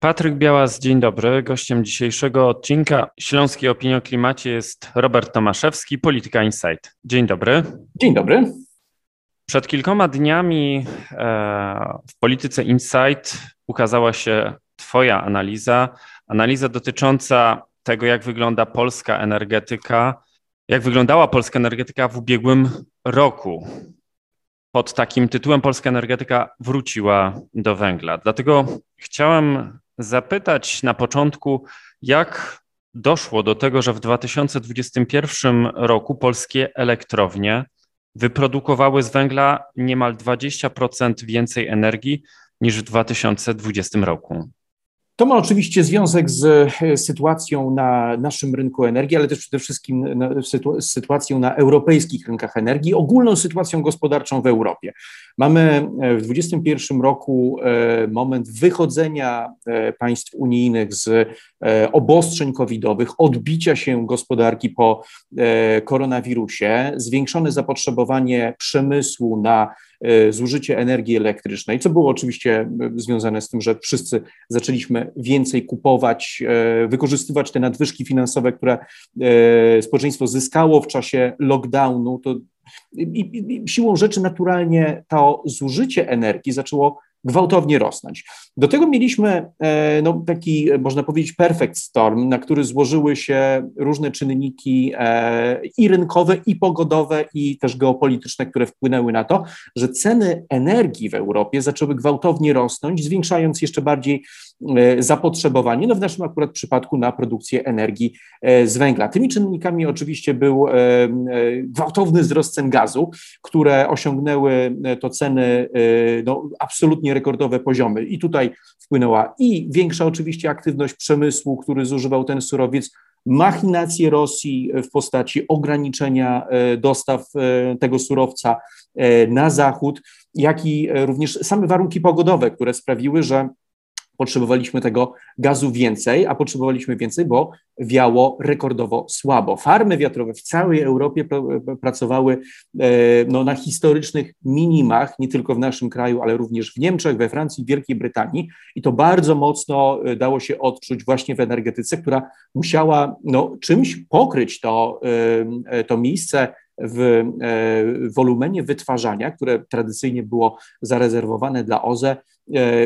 Patryk Białas, dzień dobry. Gościem dzisiejszego odcinka Śląskiej Opinii o Klimacie jest Robert Tomaszewski, Polityka Insight. Dzień dobry. Dzień dobry. Przed kilkoma dniami e, w Polityce Insight ukazała się Twoja analiza, analiza dotycząca tego, jak wygląda polska energetyka, jak wyglądała polska energetyka w ubiegłym roku. Pod takim tytułem Polska energetyka wróciła do węgla. Dlatego chciałem zapytać na początku, jak doszło do tego, że w 2021 roku polskie elektrownie wyprodukowały z węgla niemal 20% więcej energii niż w 2020 roku. To ma oczywiście związek z e, sytuacją na naszym rynku energii, ale też przede wszystkim z sytuacją na europejskich rynkach energii, ogólną sytuacją gospodarczą w Europie. Mamy e, w 2021 roku e, moment wychodzenia państw unijnych z obostrzeń covidowych, odbicia się gospodarki po koronawirusie, zwiększone zapotrzebowanie przemysłu na E, zużycie energii elektrycznej, co było oczywiście e, związane z tym, że wszyscy zaczęliśmy więcej kupować, e, wykorzystywać te nadwyżki finansowe, które społeczeństwo zyskało w czasie lockdownu, to i, i, siłą rzeczy naturalnie to zużycie energii zaczęło gwałtownie rosnąć. Do tego mieliśmy e, no, taki, można powiedzieć, perfect storm, na który złożyły się różne czynniki e, i rynkowe, i pogodowe, i też geopolityczne, które wpłynęły na to, że ceny energii w Europie zaczęły gwałtownie rosnąć, zwiększając jeszcze bardziej e, zapotrzebowanie, no w naszym akurat przypadku na produkcję energii z węgla. Tymi czynnikami oczywiście był gwałtowny wzrost cen gazu, które osiągnęły to ceny no, absolutnie rekordowe poziomy. I tutaj wpłynęła i większa oczywiście aktywność przemysłu, który zużywał ten surowiec, machinacje Rosji w postaci ograniczenia e, dostaw e, tego surowca e, na zachód, jak i również same warunki pogodowe, które sprawiły, że potrzebowaliśmy tego gazu więcej, a potrzebowaliśmy więcej, bo wiało rekordowo słabo. Farmy wiatrowe w całej Europie pr pracowały e, no, na historycznych minimach, nie tylko w naszym kraju, ale również w Niemczech, we Francji, Wielkiej Brytanii i to bardzo mocno e, dało się odczuć właśnie w energetyce, która musiała no, czymś pokryć to, e, to miejsce w wolumenie wytwarzania, które tradycyjnie było zarezerwowane dla OZE,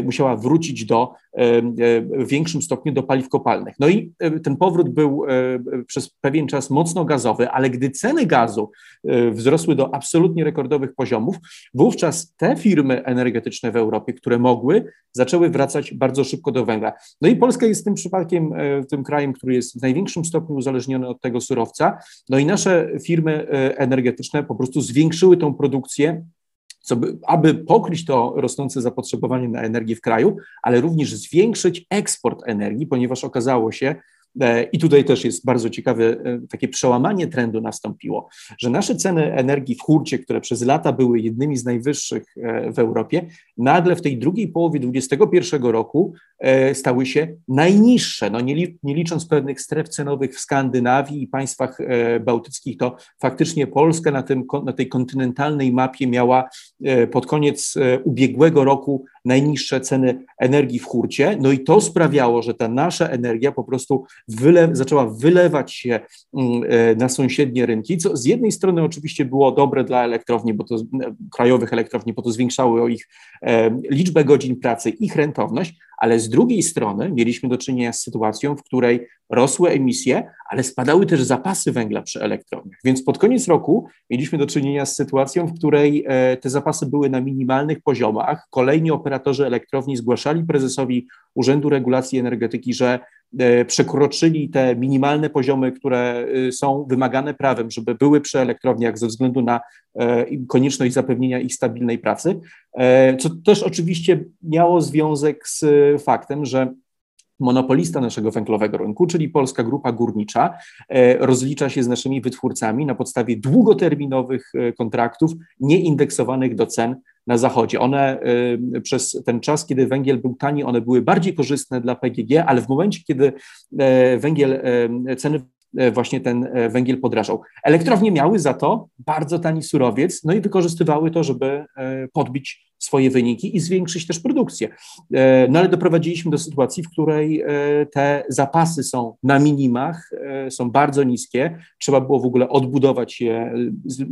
musiała wrócić do e, e, w większym stopniu do paliw kopalnych. No i ten powrót był przez pewien czas mocno gazowy, ale gdy ceny gazu wzrosły do absolutnie rekordowych poziomów, wówczas te firmy energetyczne w Europie, które mogły, zaczęły wracać bardzo szybko do węgla. No i Polska jest tym przypadkiem tym krajem, który jest w największym stopniu uzależniony od tego surowca. No i nasze firmy energetyczne po prostu zwiększyły tą produkcję co by, aby pokryć to rosnące zapotrzebowanie na energię w kraju, ale również zwiększyć eksport energii, ponieważ okazało się, E, I tutaj też jest bardzo ciekawe, e, takie przełamanie trendu nastąpiło, że nasze ceny energii w hurcie, które przez lata były jednymi z najwyższych e, w Europie, nagle w tej drugiej połowie 2021 roku stały się najniższe. No nie, nie licząc pewnych stref cenowych w Skandynawii i państwach bałtyckich, to faktycznie Polska na, tym, na tej kontynentalnej mapie miała pod koniec ubiegłego roku najniższe ceny energii w hurcie. No i to sprawiało, że ta nasza energia po prostu wyle, zaczęła wylewać się mm, e, na sąsiednie rynki, co z jednej strony oczywiście było dobre dla elektrowni, bo to krajowych elektrowni, bo to zwiększało ich e, liczbę godzin pracy, ich rentowność, ale z drugiej strony mieliśmy do czynienia z sytuacją, w której rosły emisje, ale spadały też zapasy węgla przy elektrowniach. Więc pod koniec roku mieliśmy do czynienia z sytuacją, w której e, te zapasy były na minimalnych poziomach. Kolejni operatorzy elektrowni zgłaszali prezesowi Urzędu Regulacji Energetyki, że e, przekroczyli te minimalne poziomy, które e, są wymagane prawem, żeby były przy elektrowniach ze względu na konieczność zapewnienia ich stabilnej pracy, co też oczywiście miało związek z faktem, że monopolista naszego węglowego rynku, czyli Polska Grupa Górnicza, e, rozlicza się z naszymi wytwórcami na podstawie długoterminowych e, kontraktów nieindeksowanych do cen na zachodzie. One e, przez ten czas, kiedy węgiel był tani, one były bardziej korzystne dla PGG, ale w momencie, kiedy węgiel, ceny właśnie ten węgiel podrażał. Elektrownie miały za to bardzo tani surowiec, no i wykorzystywały to, żeby podbić swoje wyniki i zwiększyć też produkcję. No ale doprowadziliśmy do sytuacji, w której te zapasy są na minimach, są bardzo niskie. Trzeba było w ogóle odbudować je,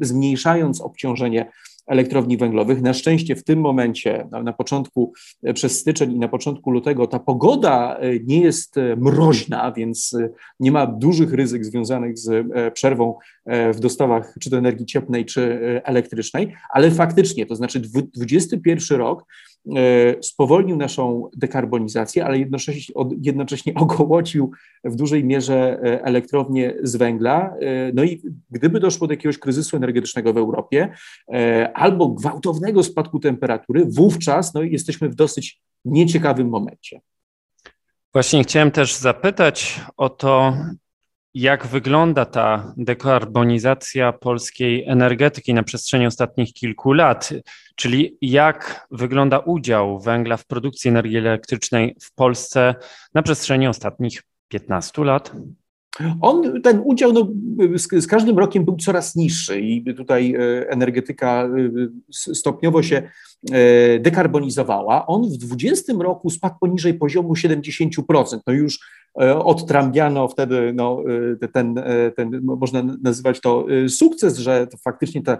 zmniejszając obciążenie elektrowni węglowych. Na szczęście w tym momencie, na, na, początku, e, przez styczeń i na początku lutego, ta pogoda e, nie jest e, mroźna, więc nie ma dużych ryzyk związanych z przerwą w dostawach czy to energii cieplnej, czy elektrycznej, ale faktycznie, to znaczy 21 rok spowolnił naszą dekarbonizację, ale jednocześnie, jednocześnie ogołocił w dużej mierze e, elektrownie z węgla. E, no i gdyby doszło do jakiegoś kryzysu energetycznego w Europie albo gwałtownego spadku temperatury, wówczas no, jesteśmy w dosyć nieciekawym momencie. Właśnie chciałem też zapytać o to, jak wygląda ta dekarbonizacja polskiej energetyki na przestrzeni ostatnich kilku lat, czyli jak wygląda udział węgla w produkcji energii elektrycznej w Polsce na przestrzeni ostatnich 15 lat? On, ten udział no, z, z, każdym rokiem był coraz niższy i tutaj e, energetyka e, stopniowo się e, dekarbonizowała. On w 2020 roku spadł poniżej poziomu 70%. No już odtrambiano wtedy no, ten, ten, można nazywać to sukces, że to faktycznie ta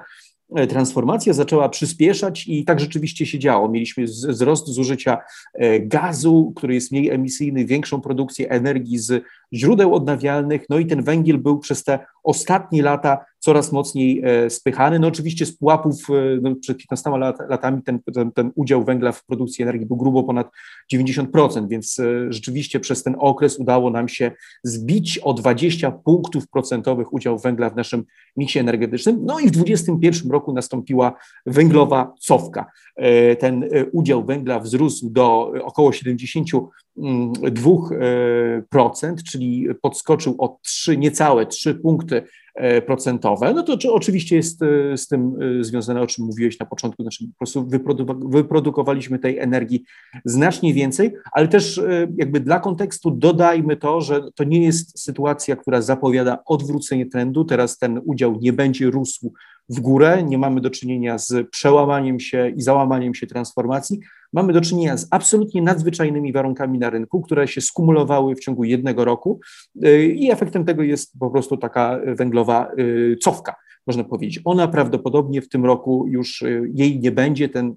transformacja zaczęła przyspieszać i tak rzeczywiście się działo. Mieliśmy wzrost zużycia e, gazu, który jest mniej emisyjny, większą produkcję energii z źródeł odnawialnych, no i ten węgiel był przez te ostatnie lata coraz mocniej e, spychany. No oczywiście z pułapów e, no, przed 15 lat, latami ten, ten, ten, udział węgla w produkcji energii był grubo ponad 90%, więc e, rzeczywiście przez ten okres udało nam się zbić o 20 punktów procentowych udział węgla w naszym miksie energetycznym. No i w 2021 roku nastąpiła węglowa cofka. Ten udział węgla wzrósł do około 70%, Mm, 2%, e, czyli podskoczył o 3, niecałe 3 punkty e, procentowe, no to oczywiście jest e, z tym związane, o czym mówiłeś na początku, znaczy po prostu wyprodukowaliśmy tej energii znacznie więcej, ale też jakby dla kontekstu dodajmy to, że to nie jest sytuacja, która zapowiada odwrócenie trendu, teraz ten udział nie będzie rósł w górę, nie mamy do czynienia z przełamaniem się i załamaniem się transformacji, mamy do czynienia z absolutnie nadzwyczajnymi warunkami na rynku, które się skumulowały w ciągu jednego roku y, i efektem tego jest po prostu taka węglowa y, cofka, można powiedzieć. Ona prawdopodobnie w tym roku już y, jej nie będzie, ten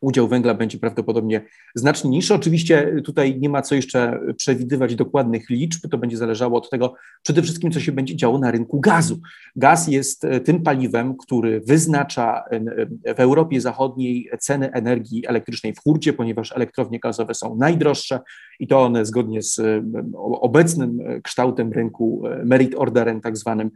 udział węgla będzie prawdopodobnie znacznie niższy. Oczywiście tutaj nie ma co jeszcze przewidywać dokładnych liczb, to będzie zależało od tego przede wszystkim, co się będzie działo na rynku gazu. Gaz jest e, tym paliwem, który wyznacza e, w Europie Zachodniej ceny energii elektrycznej w hurcie, ponieważ elektrownie gazowe są najdroższe i to one zgodnie z e, obecnym kształtem rynku merit orderem tak zwanym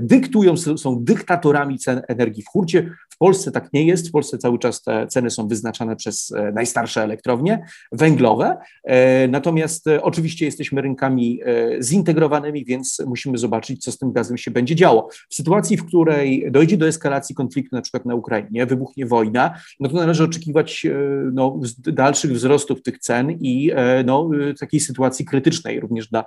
dyktują, są dyktatorami cen energii w hurcie. W Polsce tak nie jest, w Polsce cały czas te ceny są wyznaczane przez e, najstarsze elektrownie węglowe. E, natomiast e, oczywiście jesteśmy rynkami zintegrowanymi, więc musimy zobaczyć, co z tym gazem się będzie działo. W sytuacji, w której dojdzie do eskalacji konfliktu, na przykład na Ukrainie, wybuchnie wojna, no to należy oczekiwać no, dalszych wzrostów tych cen i no, takiej sytuacji krytycznej również dla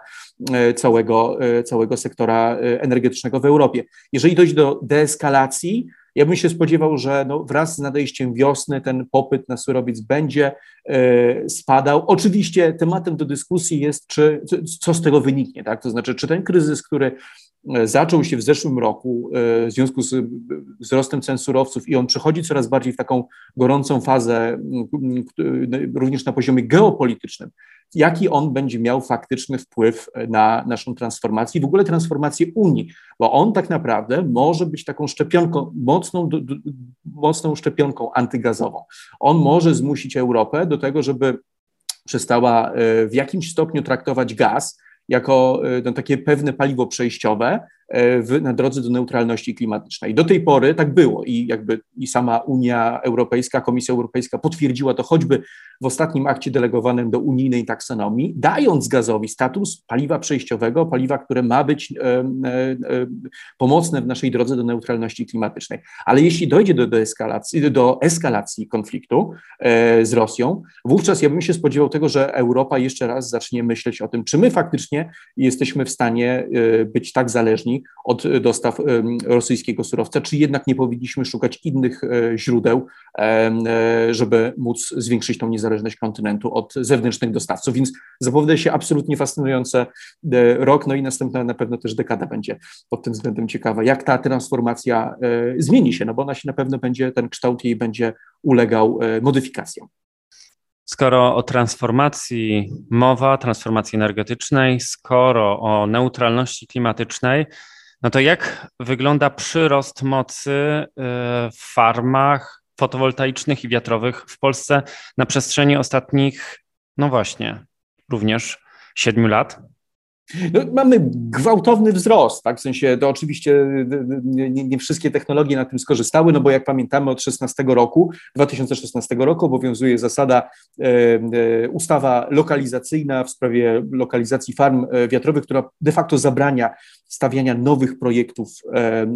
całego, całego sektora energetycznego w Europie. Jeżeli dojdzie do deeskalacji, ja bym się spodziewał, że no wraz z nadejściem wiosny ten popyt na surowiec będzie e, spadał. Oczywiście tematem do dyskusji jest, czy, co z tego wyniknie, tak? To znaczy, czy ten kryzys, który e, zaczął się w zeszłym roku e, w związku z wzrostem cen surowców i on przechodzi coraz bardziej w taką gorącą fazę, również na poziomie geopolitycznym, jaki on będzie miał faktyczny wpływ na naszą transformację i w ogóle transformację Unii, bo on tak naprawdę może być taką szczepionką, mocną, mocną szczepionką antygazową. On może zmusić Europę do tego, żeby przestała e, w jakimś stopniu traktować gaz jako e, no, takie pewne paliwo przejściowe, w, na drodze do neutralności klimatycznej. Do tej pory tak było i jakby i sama Unia Europejska, Komisja Europejska potwierdziła to choćby w ostatnim akcie delegowanym do unijnej taksonomii, dając gazowi status paliwa przejściowego, paliwa, które ma być e, e, pomocne w naszej drodze do neutralności klimatycznej. Ale jeśli dojdzie do, do, eskalacji, do eskalacji konfliktu e, z Rosją, wówczas ja bym się spodziewał tego, że Europa jeszcze raz zacznie myśleć o tym, czy my faktycznie jesteśmy w stanie e, być tak zależni od dostaw e, rosyjskiego surowca, czy jednak nie powinniśmy szukać innych e, źródeł, żeby móc zwiększyć tą niezależność kontynentu od zewnętrznych dostawców. Więc zapowiada się absolutnie fascynujące rok, no i następna na pewno też dekada będzie pod tym względem ciekawa, jak ta transformacja zmieni się, no bo ona się na pewno będzie, ten kształt jej będzie ulegał modyfikacjom. Skoro o transformacji mowa, transformacji energetycznej, skoro o neutralności klimatycznej, no to jak wygląda przyrost mocy y, w farmach fotowoltaicznych i wiatrowych w Polsce na przestrzeni ostatnich, no właśnie, również siedmiu lat? No, mamy gwałtowny wzrost, tak? W sensie to oczywiście nie, nie, wszystkie technologie na tym skorzystały, no bo jak pamiętamy od 16 roku, 2016 roku obowiązuje zasada e, e, ustawa lokalizacyjna w sprawie lokalizacji farm e, wiatrowych, która de facto zabrania stawiania nowych projektów e, e,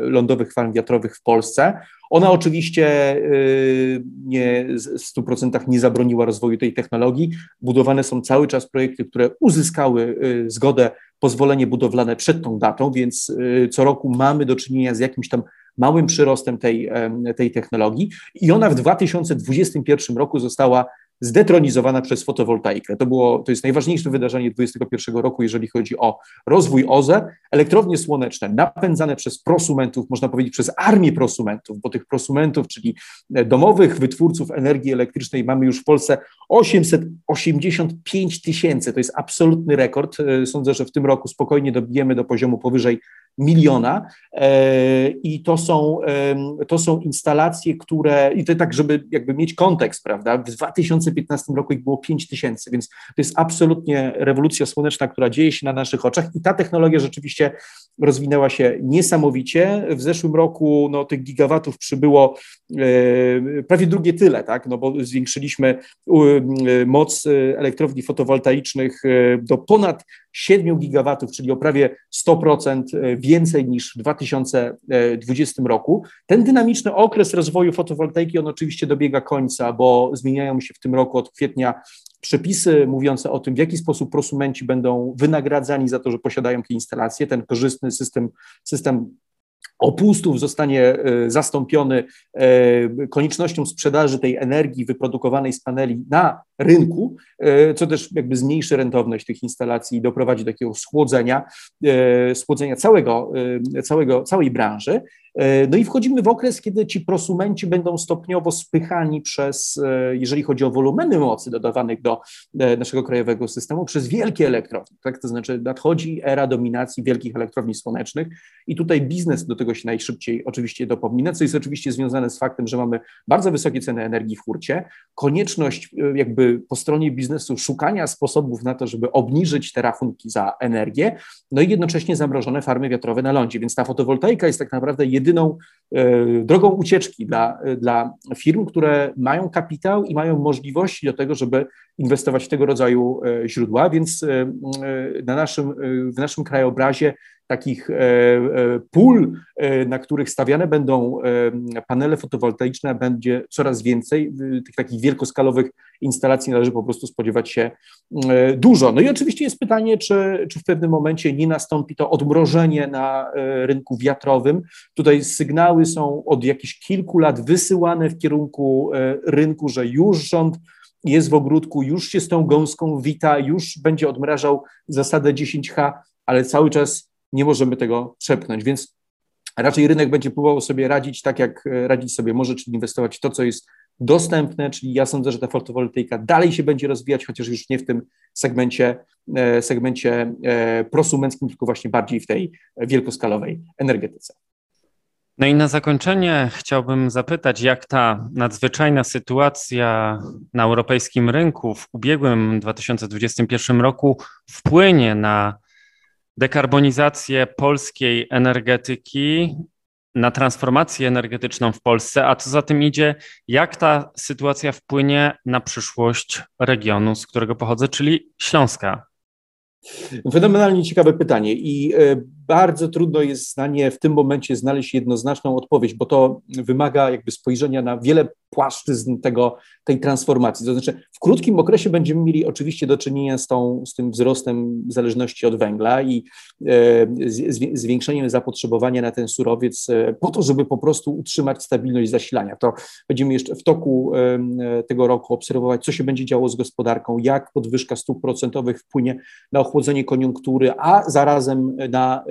lądowych farm wiatrowych w Polsce. Ona oczywiście y, nie, w 100% nie zabroniła rozwoju tej technologii. Budowane są cały czas projekty, które uzyskały zgodę, pozwolenie budowlane przed tą datą, więc co roku mamy do czynienia z jakimś tam małym przyrostem tej, tej technologii i ona w 2021 roku została zdetronizowana przez fotowoltaikę. To, było, to jest najważniejsze wydarzenie 2021 roku, jeżeli chodzi o rozwój OZE. Elektrownie słoneczne napędzane przez prosumentów, można powiedzieć przez armię prosumentów, bo tych prosumentów, czyli domowych wytwórców energii elektrycznej mamy już w Polsce 885 tysięcy. To jest absolutny rekord. Sądzę, że w tym roku spokojnie dobijemy do poziomu powyżej miliona e, i to są, to są instalacje, które, i to tak, żeby jakby mieć kontekst, prawda, w 2015 roku ich było 5 tysięcy, więc to jest absolutnie rewolucja słoneczna, która dzieje się na naszych oczach i ta technologia rzeczywiście rozwinęła się niesamowicie. W zeszłym roku no, tych gigawatów przybyło e, prawie drugie tyle, tak, no bo zwiększyliśmy moc elektrowni fotowoltaicznych e, do ponad 7 gigawatów, czyli o prawie 100% e, więcej niż w 2020 roku. Ten dynamiczny okres rozwoju fotowoltaiki, on oczywiście dobiega końca, bo zmieniają się w tym roku od kwietnia przepisy mówiące o tym, w jaki sposób prosumenci będą wynagradzani za to, że posiadają te instalacje, ten korzystny system, system opustów zostanie e, zastąpiony e, koniecznością sprzedaży tej energii wyprodukowanej z paneli na rynku, e, co też jakby zmniejszy rentowność tych instalacji i doprowadzi do takiego schłodzenia, schłodzenia całego, całego, całej branży. No i wchodzimy w okres, kiedy ci prosumenci będą stopniowo spychani przez, jeżeli chodzi o wolumeny mocy dodawanych do naszego krajowego systemu, przez wielkie elektrownie. Tak? To znaczy nadchodzi era dominacji wielkich elektrowni słonecznych i tutaj biznes do tego się najszybciej oczywiście dopomina, co jest oczywiście związane z faktem, że mamy bardzo wysokie ceny energii w hurcie, konieczność jakby po stronie biznesu szukania sposobów na to, żeby obniżyć te rachunki za energię, no i jednocześnie zamrożone farmy wiatrowe na lądzie, więc ta fotowoltaika jest tak naprawdę jedyną e, drogą ucieczki dla, dla firm, które mają kapitał i mają możliwości do tego, żeby inwestować w tego rodzaju e, źródła, więc e, na naszym, w naszym krajobrazie takich e, e, pól, e, na których stawiane będą panele fotowoltaiczne, będzie coraz więcej. Tych takich wielkoskalowych instalacji należy po prostu spodziewać się dużo. No i oczywiście jest pytanie, czy, czy w pewnym momencie nie nastąpi to odmrożenie na rynku wiatrowym. Tutaj sygnały są od jakichś kilku lat wysyłane w kierunku rynku, że już rząd jest w ogródku, już się z tą gąską wita, już będzie odmrażał zasadę 10H, ale cały czas nie możemy tego przepchnąć, więc raczej rynek będzie próbował sobie radzić tak, jak e, radzić sobie może, czyli inwestować w to, co jest dostępne, czyli ja sądzę, że ta fotowoltaika dalej się będzie rozwijać, chociaż już nie w tym segmencie, e, segmencie e, prosumenckim, tylko właśnie bardziej w tej wielkoskalowej energetyce. No i na zakończenie chciałbym zapytać, jak ta nadzwyczajna sytuacja na europejskim rynku w ubiegłym 2021 roku wpłynie na dekarbonizację polskiej energetyki, na transformację energetyczną w Polsce, a co za tym idzie, jak ta sytuacja wpłynie na przyszłość regionu, z którego pochodzę, czyli Śląska? Fenomenalnie ciekawe pytanie i e, bardzo trudno jest na nie w tym momencie znaleźć jednoznaczną odpowiedź, bo to wymaga jakby spojrzenia na wiele płaszczyzn tego, tej transformacji. To znaczy, w krótkim okresie będziemy mieli oczywiście do czynienia z, tą, z tym wzrostem zależności od węgla i e, z, zwiększeniem zapotrzebowania na ten surowiec e, po to, żeby po prostu utrzymać stabilność zasilania. To będziemy jeszcze w toku e, tego roku obserwować, co się będzie działo z gospodarką, jak podwyżka stóp procentowych wpłynie na ochłodzenie koniunktury, a zarazem na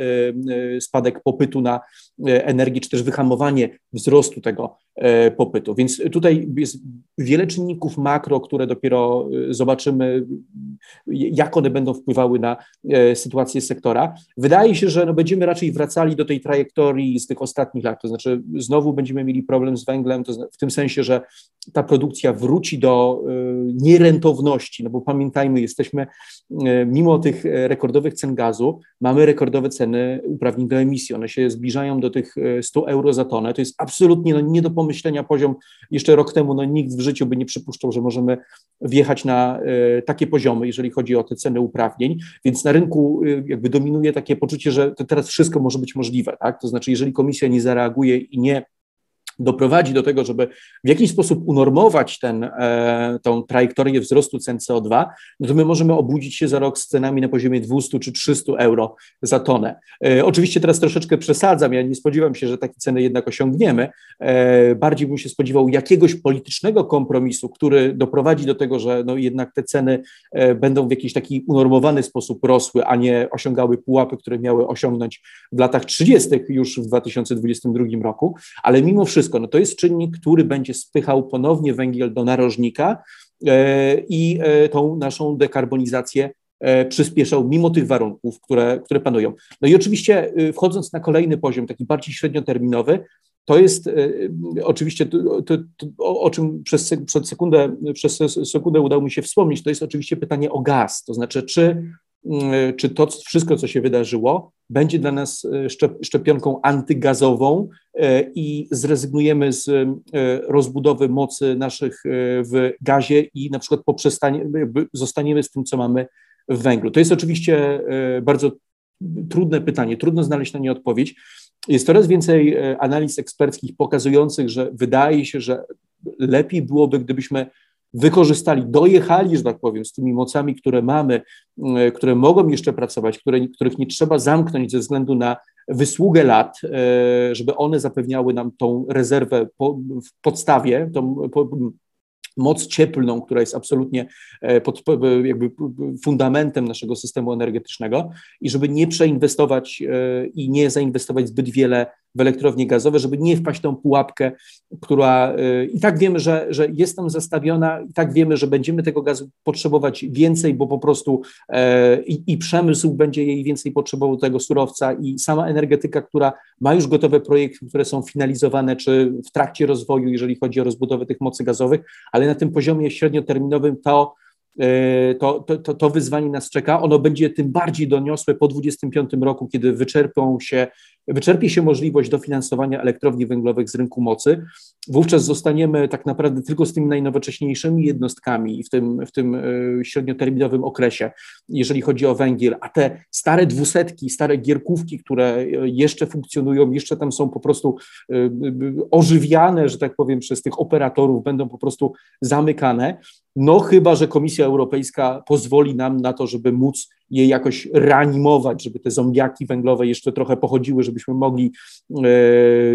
spadek popytu na e, energię, czy też wyhamowanie wzrostu tego E, popytu. Więc tutaj jest wiele czynników makro, które dopiero e, zobaczymy, jak one będą wpływały na sytuację sektora. Wydaje się, że no będziemy raczej wracali do tej trajektorii z tych ostatnich lat, to znaczy znowu będziemy mieli problem z węglem, w tym sensie, że ta produkcja wróci do nierentowności, no bo pamiętajmy, jesteśmy mimo tych rekordowych cen gazu, mamy rekordowe ceny uprawnień do emisji, one się zbliżają do tych 100 euro za tonę, to jest absolutnie no, nie do pomyślenia poziom. Jeszcze rok temu no, nikt w życiu by nie przypuszczał, że możemy wjechać na y, takie poziomy, jeżeli chodzi o te ceny uprawnień, więc na rynku y, jakby dominuje takie poczucie, że teraz wszystko może być możliwe, tak? To znaczy, jeżeli komisja nie zareaguje i nie doprowadzi do tego, żeby w jakiś sposób unormować ten, e, tą trajektorię wzrostu cen CO2, no to my możemy obudzić się za rok z cenami na poziomie 200 czy 300 euro za tonę. E, oczywiście teraz troszeczkę przesadzam, ja nie spodziewam się, że takie ceny jednak osiągniemy. E, bardziej bym się spodziewał jakiegoś politycznego kompromisu, który doprowadzi do tego, że no jednak te ceny będą w jakiś taki unormowany sposób rosły, a nie osiągały pułapy, które miały osiągnąć w latach 30. już w 2022 roku, ale mimo wszystko wszystko. No to jest czynnik, który będzie spychał ponownie węgiel do narożnika e, i e, tą naszą dekarbonizację e, przyspieszał mimo tych warunków, które, które panują. No i oczywiście wchodząc na kolejny poziom, taki bardziej średnioterminowy, to jest oczywiście to, to, to, o czym przez, przez, sekundę, przez sekundę udało mi się wspomnieć, to jest oczywiście pytanie o gaz, to znaczy czy czy to wszystko, co się wydarzyło, będzie dla nas e, szczepionką antygazową e, i zrezygnujemy z rozbudowy mocy naszych w gazie i na przykład poprzestanie, zostaniemy z tym, co mamy w węglu. To jest oczywiście bardzo trudne pytanie, trudno znaleźć na nie odpowiedź. Jest coraz więcej analiz eksperckich pokazujących, że wydaje się, że lepiej byłoby, gdybyśmy wykorzystali, dojechali, że tak powiem, z tymi mocami, które mamy, e, które mogą jeszcze pracować, które, których nie trzeba zamknąć ze względu na wysługę lat, e, żeby one zapewniały nam tą rezerwę po, w podstawie, tą po, moc cieplną, która jest absolutnie e, pod, jakby fundamentem naszego systemu energetycznego i żeby nie przeinwestować i nie zainwestować zbyt wiele w elektrownie gazowe, żeby nie wpaść tą pułapkę, która y, i tak wiemy, że, że jest tam zastawiona, i tak wiemy, że będziemy tego gazu potrzebować więcej, bo po prostu e, i, i przemysł będzie jej więcej potrzebował tego surowca i sama energetyka, która ma już gotowe projekty, które są finalizowane czy w trakcie rozwoju, jeżeli chodzi o rozbudowę tych mocy gazowych, ale na tym poziomie średnioterminowym to E, to, to, to wyzwanie nas czeka. Ono będzie tym bardziej doniosłe po 2025 roku, kiedy wyczerpią się, wyczerpie się możliwość dofinansowania elektrowni węglowych z rynku mocy. Wówczas zostaniemy tak naprawdę tylko z tymi najnowocześniejszymi jednostkami w tym, w tym e, średnioterminowym okresie, jeżeli chodzi o węgiel, a te stare dwusetki, stare gierkówki, które jeszcze funkcjonują, jeszcze tam są po prostu e, ożywiane, że tak powiem, przez tych operatorów, będą po prostu zamykane. No chyba, że Komisja Europejska pozwoli nam na to, żeby móc je jakoś reanimować, żeby te zombiaki węglowe jeszcze trochę pochodziły, żebyśmy mogli e,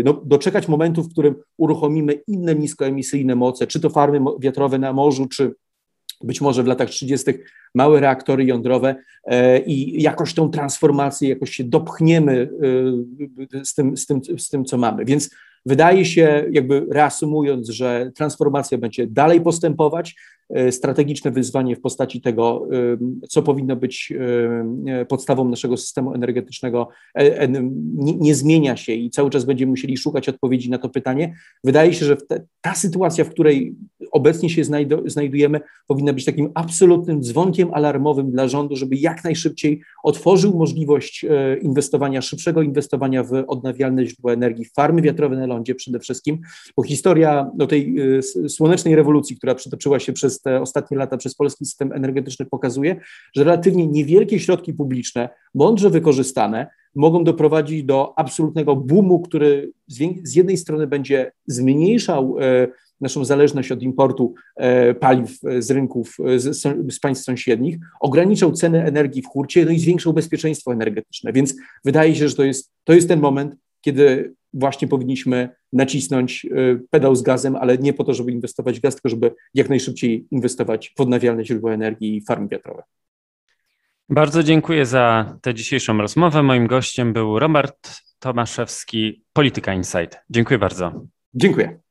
no, doczekać momentu, w którym uruchomimy inne niskoemisyjne moce, czy to farmy wiatrowe na morzu, czy być może w latach 30. małe reaktory jądrowe e, i jakoś tą transformację, jakoś się dopchniemy e, z tym, z tym, z tym co mamy. Więc Wydaje się, jakby reasumując, że transformacja będzie dalej postępować, E, strategiczne wyzwanie w postaci tego, co powinno być podstawą naszego systemu energetycznego, e, nie, zmienia się i cały czas będziemy musieli szukać odpowiedzi na to pytanie. Wydaje się, że ta sytuacja, w której obecnie się znajdujemy, powinna być takim absolutnym dzwonkiem alarmowym dla rządu, żeby jak najszybciej otworzył możliwość e, inwestowania, szybszego inwestowania w odnawialne źródła energii, farmy wiatrowe lądzie przede wszystkim, bo historia no, tej słonecznej rewolucji, która przetoczyła się przez te ostatnie lata przez polski system energetyczny pokazuje, że relatywnie niewielkie środki publiczne, mądrze wykorzystane, mogą doprowadzić do absolutnego boomu, który z jednej strony będzie zmniejszał e, naszą zależność od importu e, paliw z rynków z, z, państw sąsiednich, ograniczał ceny energii w hurcie, no i zwiększał bezpieczeństwo energetyczne. Więc wydaje się, że to jest, to jest ten moment, kiedy właśnie powinniśmy nacisnąć y, pedał z gazem, ale nie po to, żeby inwestować w gaz, tylko żeby jak najszybciej inwestować w odnawialne źródła energii i farmy wiatrowe. Bardzo dziękuję za tę dzisiejszą rozmowę. Moim gościem był Robert Tomaszewski, Polityka Insight. Dziękuję bardzo. Dziękuję.